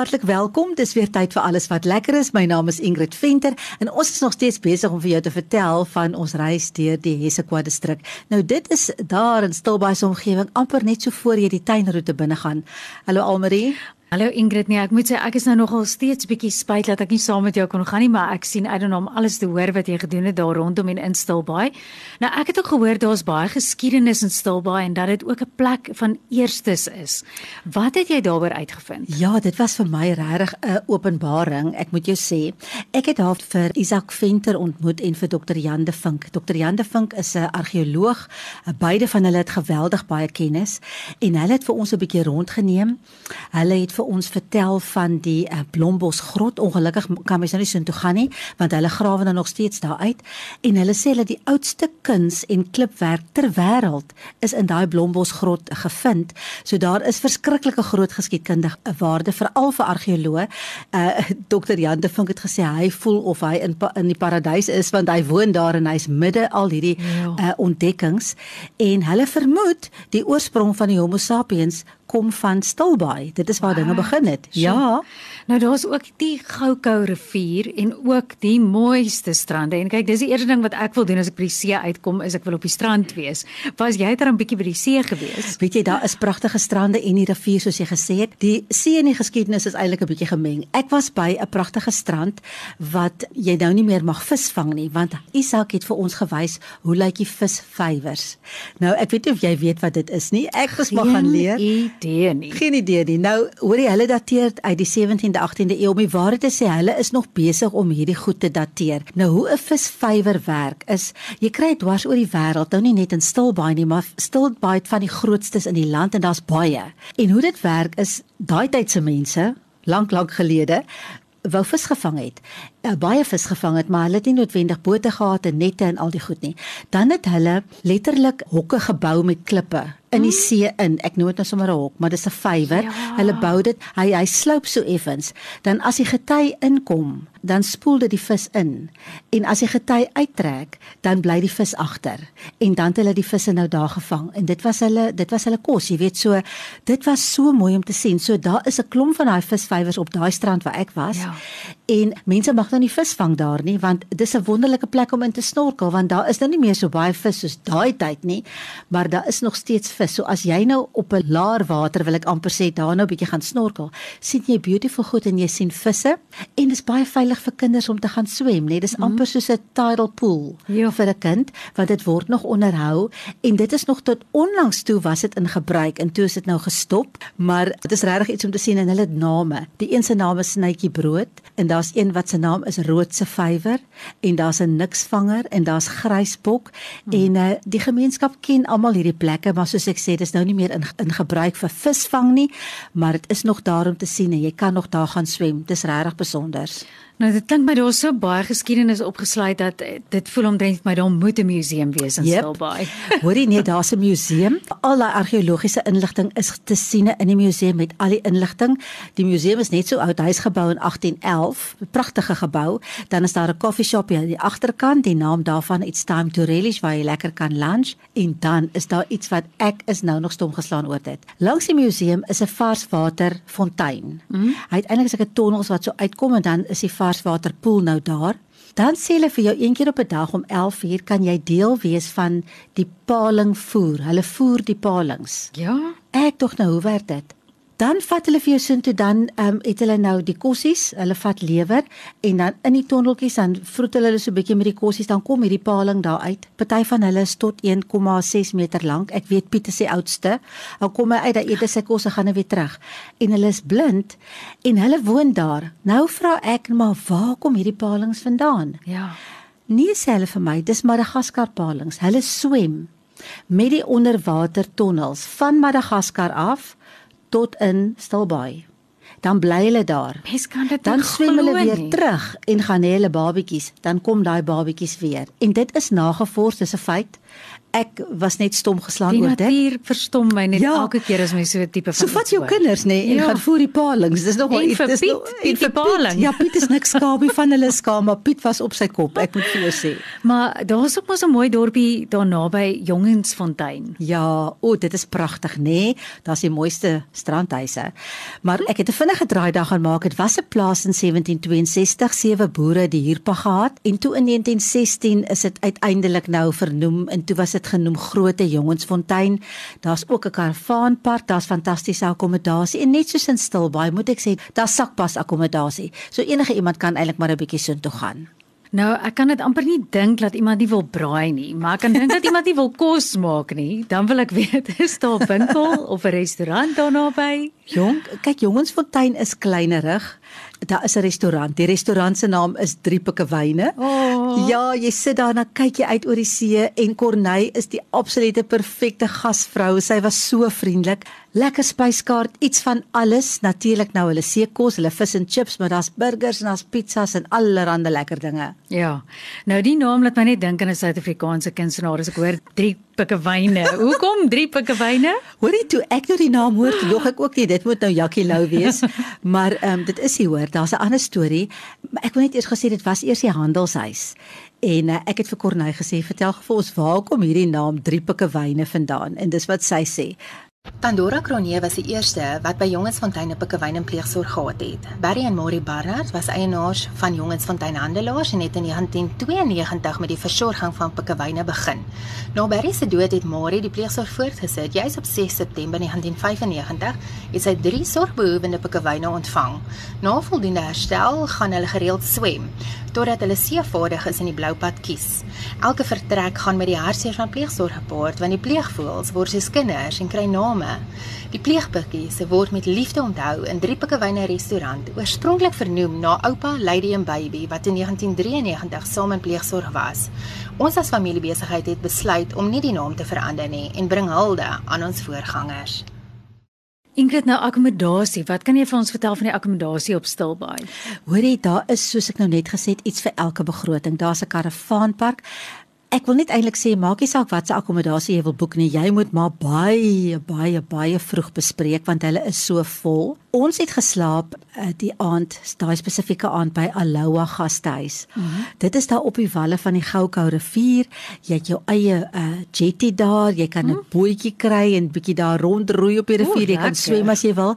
Hartlik welkom. Dis weer tyd vir alles wat lekker is. My naam is Ingrid Venter en ons is nog steeds besig om vir jou te vertel van ons reis deur die Hessequa distrik. Nou dit is daar in Stilbaai se omgewing amper net so voor jy die tuinroete binne gaan. Hallo Almarie. Hallo Ingrid, nee, ek moet sê ek is nou nogal steeds bietjie spyt dat ek nie saam met jou kon gaan nie, maar ek sien uit om alles te hoor wat jy gedoen het daar rondom en in Stilbaai. Nou ek het ook gehoor daar's baie geskiedenis in Stilbaai en dat dit ook 'n plek van eerstes is. Wat het jy daaroor uitgevind? Ja, dit was vir my regtig 'n openbaring. Ek moet jou sê, ek het daar vir Isak Venter ontmoet en vir Dr. Jan de Vink. Dr. Jan de Vink is 'n argeoloog. Beide van hulle het geweldig baie kennis en hulle het vir ons 'n bietjie rondgeneem. Hulle het vir ons vertel van die uh, Blombos grot. Ongelukkig kan mens nou nie so intoe gaan nie, want hulle grawe nou nog steeds daar uit en hulle sê dat die oudste kuns en klipwerk ter wêreld is in daai Blombos grot gevind. So daar is verskriklike groot geskiedkundige waarde veral vir argeoloë. Uh Dr. Jan de Vink het gesê hy voel of hy in in die paradys is want hy woon daar en hy's midde al hierdie uh ontdekkings en hulle vermoed die oorsprong van die Homo sapiens kom van Stilbaai. Dit is waar wow, dinge begin het. So. Ja. Nou daar's ook die Goukou rivier en ook die mooiste strande. En kyk, dis die eerste ding wat ek wil doen as ek by die see uitkom, is ek wil op die strand wees. Was jy daar 'n bietjie by die see gewees? Weet jy, daar is pragtige strande en die rivier soos jy gesê het. Die see en die geskiedenis is eintlik 'n bietjie gemeng. Ek was by 'n pragtige strand wat jy nou nie meer mag visvang nie, want Isak het vir ons gewys hoe lyk die visvywers. Nou, ek weet nie of jy weet wat dit is nie. Ek het maar gaan leer. Geen idee nie. Geen idee nie. Nou, hoor jy hulle dateer uit die 17de, 18de eeu. Om die waarheid te sê, hulle is nog besig om hierdie goed te dateer. Nou, hoe 'n visvywer werk is, jy kry dit dwars oor die wêreld, nou nie net in Stilbaai nie, maar Stilbaai het van die grootstes in die land en daar's baie. En hoe dit werk is, daai tyd se mense, lank lank gelede, wou vis gevang het. Uh, baie vis gevang het, maar hulle het nie noodwendig bote gehad en nette en al die goed nie. Dan het hulle letterlik hokke gebou met klippe in die see in. Ek noem dit nou sommer 'n hok, maar dis 'n vywer. Ja. Hulle bou dit, hy hy sloop so effens. Dan as die gety inkom, dan spoel dit die vis in. En as die gety uittrek, dan bly die vis agter. En dan het hulle die visse nou daar gevang en dit was hulle dit was hulle kos, jy weet so. Dit was so mooi om te sien. So daar is 'n klomp van daai visvywers op daai strand waar ek was. Ja. En mense mag nou nie vis vang daar nie want dis 'n wonderlike plek om in te snorkel want daar is nou nie meer so baie vis soos daai tyd nie, maar daar is nog steeds vis. So as jy nou op 'n laer water wil ek amper sê daar nou 'n bietjie gaan snorkel, sien jy beautiful goed en jy sien visse en dit is baie veilig vir kinders om te gaan swem, nee, dis amper soos 'n tidal pool jo. vir 'n kind want dit word nog onderhou en dit is nog tot onlangs toe was dit in gebruik en toe is dit nou gestop, maar dit is regtig iets om te sien en hulle name. Die een se naam is Snytjie Brood en daar's een wat se naam is Roodse Vywer en daar's 'n niksvanger en daar's Grysbok hmm. en uh, die gemeenskap ken almal hierdie plekke, maar soos ek sê, dis nou nie meer in in gebruik vir visvang nie, maar dit is nog daar om te sien en jy kan nog daar gaan swem. Dis regtig besonder. Nou dit klink my daar so baie geskiedenis opgesluit dat eh, dit voel omtrent my daar moet 'n museum wees in yep. Stilbaai. Hoorie nee, daar's 'n museum. Al daai argeologiese inligting is te sien in die museum met al die inligting. Die museum is net so oud, hy's gebou in 1811, 'n pragtige gebou. Dan is daar 'n koffie shop aan die agterkant, die naam daarvan It's Time to Relish waar jy lekker kan lunch en dan is daar iets wat ek is nou nog stom geslaan oor dit. Langs die museum is 'n varswater fontein. Mm. Hy het eintlik so 'n tonnels wat so uitkom en dan is die varswaterpoel nou daar. Dan sê hulle vir jou een keer op 'n dag om 11:00 kan jy deel wees van die paling voer. Hulle voer die palings. Ja. Ek tog nou hoe werk dit? Dan vat hulle vir jou sin toe dan ehm um, het hulle nou die kossies, hulle vat lewer en dan in die tonneltjies dan vroet hulle hulle so bietjie met die kossies dan kom hierdie paling daar uit. Party van hulle is tot 1,6 meter lank. Ek weet Piet is die oudste. Dan kom hy uit dat eet sy kosse gaan hy weer terug. En hulle is blind en hulle woon daar. Nou vra ek maar waar kom hierdie palings vandaan? Ja. Nie self vir my, dis Madagaskar palings. Hulle swem met die onderwater tonnels van Madagaskar af tot in Stilbaai. dan bly hulle daar. Mens kan dit Dan swem hulle weer nie. terug en gaan hê hulle babetjies, dan kom daai babetjies weer. En dit is nagevors, dis 'n feit. Ek was net stom geslaan Die oor dit. natuur verstom my net Ja. elke keer as my so 'n tipe van So vat jou kinders nê nee, en Ja. gaan voer die palings. Dis nog iets vir dis Piet, nog Piet die paling. Ja, Piet is niks skaam nie van hulle skaam, maar Piet was op sy kop. Ek moet vir jou sê. Maar daar's ook mos 'n mooi dorpie daar naby Jongensfontein. Ja, o, dit is pragtig, nê? Nee? Daar's die mooiste strandhuise. Maar ek het 'n vinnige draaidag gaan maak. Dit was 'n plaas in 1762, sewe boere die huurpag gehad en toe in 1916 is dit uiteindelik nou vernoem en toe was dit genoem Grote Jongensfontein. Daar's ook 'n karavaanpark, daar's fantastiese akkommodasie en net soos in Stilbaai, moet ek sê, daar's sakpas akkommodasie. So enige iemand kan eintlik maar 'n bietjie soontoe gaan. Nou, ek kan dit amper nie dink dat iemand nie wil braai nie, maar ek kan dink dat iemand nie wil kos maak nie. Dan wil ek weet, is daar 'n winkel of 'n restaurant daar naby? Jong, kyk Jongensfontein is kleinerig. Daar is 'n restaurant. Die restaurant se naam is Drie Pikkewyne. Oh. Ja, jy sit daar en dan kyk jy uit oor die see en Corneille is die absolute perfekte gasvrou. Sy was so vriendelik. Lekker spyskaart, iets van alles. Natuurlik nou hulle seekos, hulle vis en chips, maar daar's burgers en daar's pizzas en allerlei lekker dinge. Ja. Nou die naam laat my net dink aan 'n Suid-Afrikaanse kunstenaar as ek hoor drie pikkewyne. Hoekom drie pikkewyne? Hoorie toe ek nou die naam hoor, dog ek ook nie dit moet nou Jackie Lou wees. maar ehm um, dit is hy hoor, daar's 'n ander storie. Ek wil net eers gesê dit was eers die handelshuis. En uh, ek het vir Corneille gesê, "Vertel vir ons waar kom hierdie naam Drie Pikkewyne vandaan?" En dis wat sy sê. Pandora Cronje was die eerste wat by Jongensfontein 'n pikkewyn en pleegsorg gehad het. Barry en Maury Barnard was eienaars van Jongensfontein Handelaars en het in 1992 met die versorging van pikkewyne begin. Na Barry se dood het Maury die pleegsorg voortgesit. Juis op 6 September 1995 het sy drie sorgbehoevende pikkewyne ontvang. Na voldoende herstel gaan hulle gereeld swem totdat hulle seevaardig is en die bloupad kies. Elke vertrek gaan met die hartseer van pleegsorg gepaard want die pleegvoëls word soos kinders en kry name. Die pleegpikkies word met liefde onthou in Drie Pikkewyne restaurant, oorspronklik vernoem na oupa Lady and Baby wat in 1993 saam in pleegsorg was. Ons as familiebesigheid het besluit om nie die naam te verander nie en bring hulde aan ons voorgangers. Ingrid nou akkommodasie. Wat kan jy vir ons vertel van die akkommodasie op Stilbaai? Hoorie, daar is soos ek nou net gesê het iets vir elke begroting. Daar's 'n karavaanpark. Ek wil net eintlik sê maak nie saak wat se akkommodasie jy wil boek nie, jy moet maar baie baie baie vroeg bespreek want hulle is so vol. Ons het geslaap uh, die aand, daai spesifieke aand by Aloha Gastehuis. Mm -hmm. Dit is daar op die walle van die Goukou rivier. Jy het jou eie uh, jetty daar, jy kan 'n mm. bootjie kry en bietjie daar rondroei op die rivier, jy kan swem as jy wil.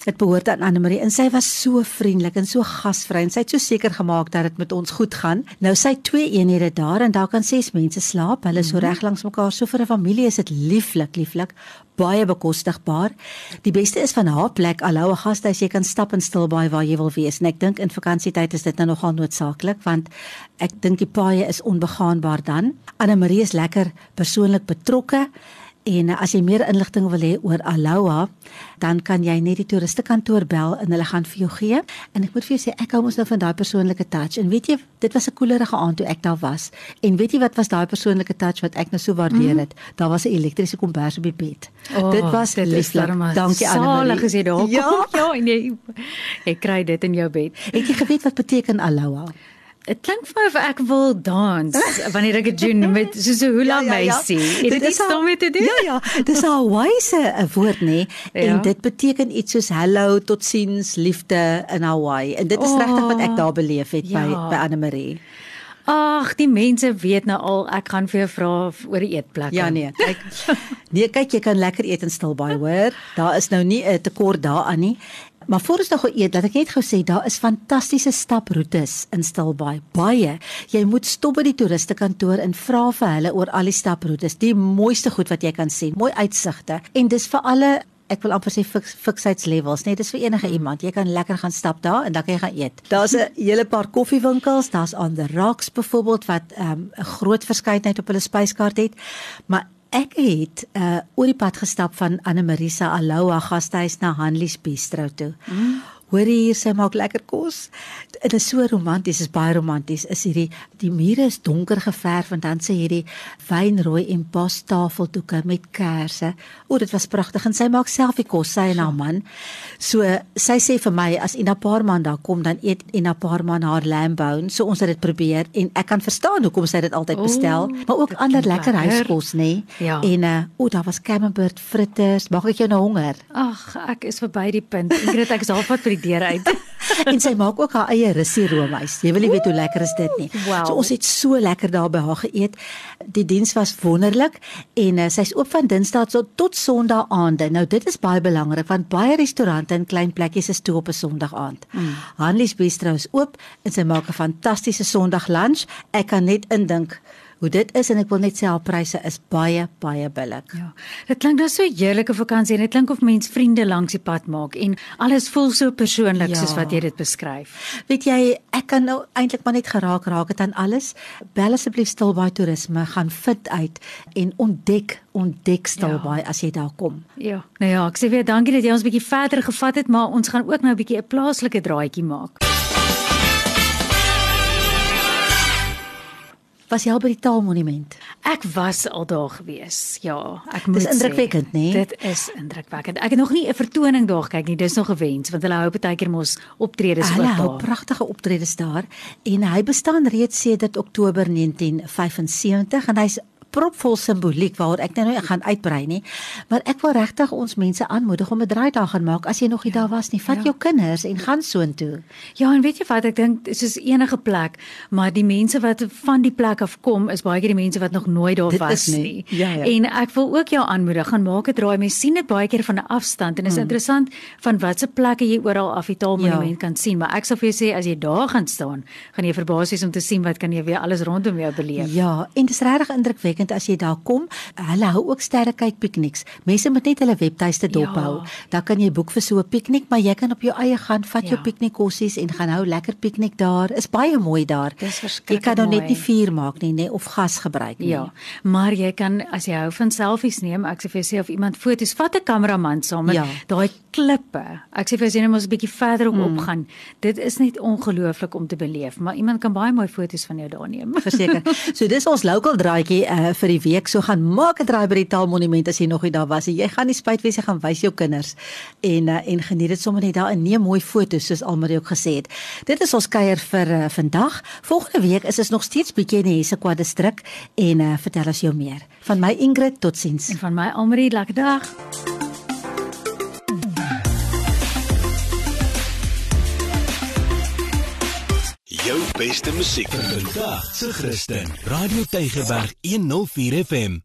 Dit behoort aan Anne Marie en sy was so vriendelik en so gasvry en sy het so seker gemaak dat dit met ons goed gaan. Nou sy twee eenhede daar en daar kan ses mense slaap. Hulle is so reg langs mekaar. So vir 'n familie is dit lieflik, lieflik, baie bekostigbaar. Die beste is van haar plek Aloha Gastehuis, jy kan stap en stil baie waar jy wil wees. En ek dink in vakansietyd is dit nou nogal noodsaaklik want ek dink die paaie is onbegaanbaar dan. Anne Marie is lekker persoonlik betrokke. En as jy meer inligting wil hê oor Aloha, dan kan jy net die toeristekantoor bel en hulle gaan vir jou gee. En ek moet vir jou sê ek hou mos nou van daai persoonlike touch. En weet jy, dit was 'n koelerige aand toe ek daar was. En weet jy wat was daai persoonlike touch wat ek nou so waardeer het? Mm. Daar was 'n elektriese kombers op die bed. Oh, dit was lieflik. Dankie Annelie. Salig as jy daar kom. Ja, ja, en jy jy kry dit in jou bed. het jy geweet wat beteken Aloha? Dit klink vir my of ek wil dans wanneer ek dit doen met soos 'n hula meisie. Het dit Dit is iets al- daarmee te doen? Ja ja, dis 'n Hawaiiese 'n woord nê Ja. en dit beteken iets soos hello, totsiens, liefde in Hawaii. En dit is Oh, regtig wat ek daar beleef het by ja. by Anne Marie. Ag, die mense weet nou al ek gaan vir jou vra oor die eetplekke. Ja nee, kyk. Nee, kyk jy kan lekker eet in Stilbaai, hoor. Daar is nou nie 'n tekort daaraan nie. Maar voor ons nog gou eet, laat ek net gou sê daar is fantastiese staproetes in Stilbaai. Baie. Jy moet stop by die toeristekantoor en vra vir hulle oor al die staproetes. Die mooiste goed wat jy kan sien, mooi uitsigte. En dis vir alle ek wil amper sê fiks, fiksheidslevels, nee, dis vir enige iemand. Jy kan lekker gaan stap daar en dan kan jy gaan eet. Daar's 'n hele paar koffiewinkels, daar's on the rocks byvoorbeeld wat ehm, 'n um, groot verskeidenheid op hulle spyskaart het. Maar ek het uh oor die pad gestap van Anne Marisa Aloha gastehuis na Hanlies Bistro toe. Mm. Hoor jy hier sy maak lekker kos. Dit is so romanties, is baie romanties. Is hierdie die mure is donker geverf en dan sê hierdie wynrooi en bos tafeldoeke met kersse. O, dit was pragtig en sy maak self die kos sy en haar man. So sy sê vir my as Ina Paarman daar kom dan eet Ina Paarman haar lamb bone. So ons het dit probeer en ek kan verstaan hoekom sy dit altyd bestel, o, maar ook ander lekker huiskos nê. Ja. En uh, o, daar was camembert fritters. Maak ek jou nou honger? Ag, ek is verby die punt. Ingrid, ek is halfpad vir die deur uit. en sy maak ook haar eie russie roomys. Jy wil nie weet hoe lekker is dit nie. Wow. So ons het so lekker daar by haar geëet. Die diens was wonderlik en uh, sy's oop van Dinsdag tot tot Sondag aande. Nou dit is baie belangrik want baie restaurante en klein plekkies is toe op 'n Sondag aand. Mm. Hanlies Bistro is oop en sy maak 'n fantastiese Sondag lunch. Ek kan net indink hoe dit is en ek wil net sê haar pryse is baie baie billik. Ja. Dit klink nou so 'n heerlike vakansie en dit klink of mens vriende langs die pad maak en alles voel so persoonlik ja. soos wat jy dit beskryf. Weet jy, ek kan nou eintlik maar net geraak raak het aan alles. Bel asseblief Stilbaai Toerisme, gaan fit uit en ontdek ontdek Stilbaai ja. as jy daar kom. Ja. Nou ja, ek sê weer dankie dat jy ons bietjie verder gevat het, maar ons gaan ook nou 'n bietjie 'n plaaslike draaitjie maak. Was jy al by die Taalmonument? Ek was al daar gewees. Ja, ek moet Dis indrukwekkend, sê, nê? Dit is indrukwekkend. Ek het nog nie 'n vertoning daar gekyk nie. Dis nog gewens want hulle hou baie keer mos optredes Hulle ook hou daar. pragtige optredes daar en hy bestaan reeds sedert Oktober 1975 en hy's propvol simboliek waaroor ek nou nie gaan uitbrei nie. Maar ek wil regtig ons mense aanmoedig om 'n draaidag gaan maak as jy nog nie daar was nie. Vat ja. jou kinders en gaan soontoe. Ja, en weet jy wat, ek dink soos enige plek, maar die mense wat van die plek af kom is baie keer die mense wat nog nooit daar Dit was nie. nie. Ja, ja. En ek wil ook jou aanmoedig, gaan maak 'n draai. Mens sien dit baie keer van 'n afstand en is Hmm. interessant van watse plekke jy oral af die Taalmonument Ja. kan sien, maar ek sal vir jou sê as jy daar gaan staan, gaan jy verbaas wees om te sien wat kan jy weer alles rondom jou beleef. Ja, en dit is regtig indrukwekkend as jy daar kom. Hulle hou ook sterrekyk pikniks. Mense moet net hulle webtuiste dophou. Ja. Dan kan jy boek vir so 'n piknik, maar jy kan op jou eie gaan, vat jou Ja. piknikkossies en gaan hou lekker piknik daar. Is baie mooi daar. Dis Jy verskriklik kan nou net nie vuur maak nie, nê, of gas gebruik nie. Ja, maar jy kan as jy hou van selfies neem, ek sê vir jou sê of iemand foto's, vat 'n kameraman saam met Ja. daai klippe. Ek sê vir jou sê net mos 'n bietjie verder op mm. opgaan. Dit is net ongelooflik om te beleef, maar iemand kan baie mooi foto's van jou daar neem. Verseker. So dis ons local draaitjie uh, vir die week. So gaan maak 'n draai by die Taalmonument as jy nog nie daar was nie. Jy gaan nie spyt wees jy gaan wys jou kinders en uh, en geniet dit sommer net daar en neem mooi foto's soos Almarie ook gesê het. Dit is ons kuier vir uh, vandag. Volgende week is ons nog steeds bietjie in die Hessequa distrik en uh, vertel ons jou meer. Van my Ingrid totsiens. En van my Almarie, lekker dag. Beste musiek vir vandag se Christen. Radio Tygerberg 104 FM.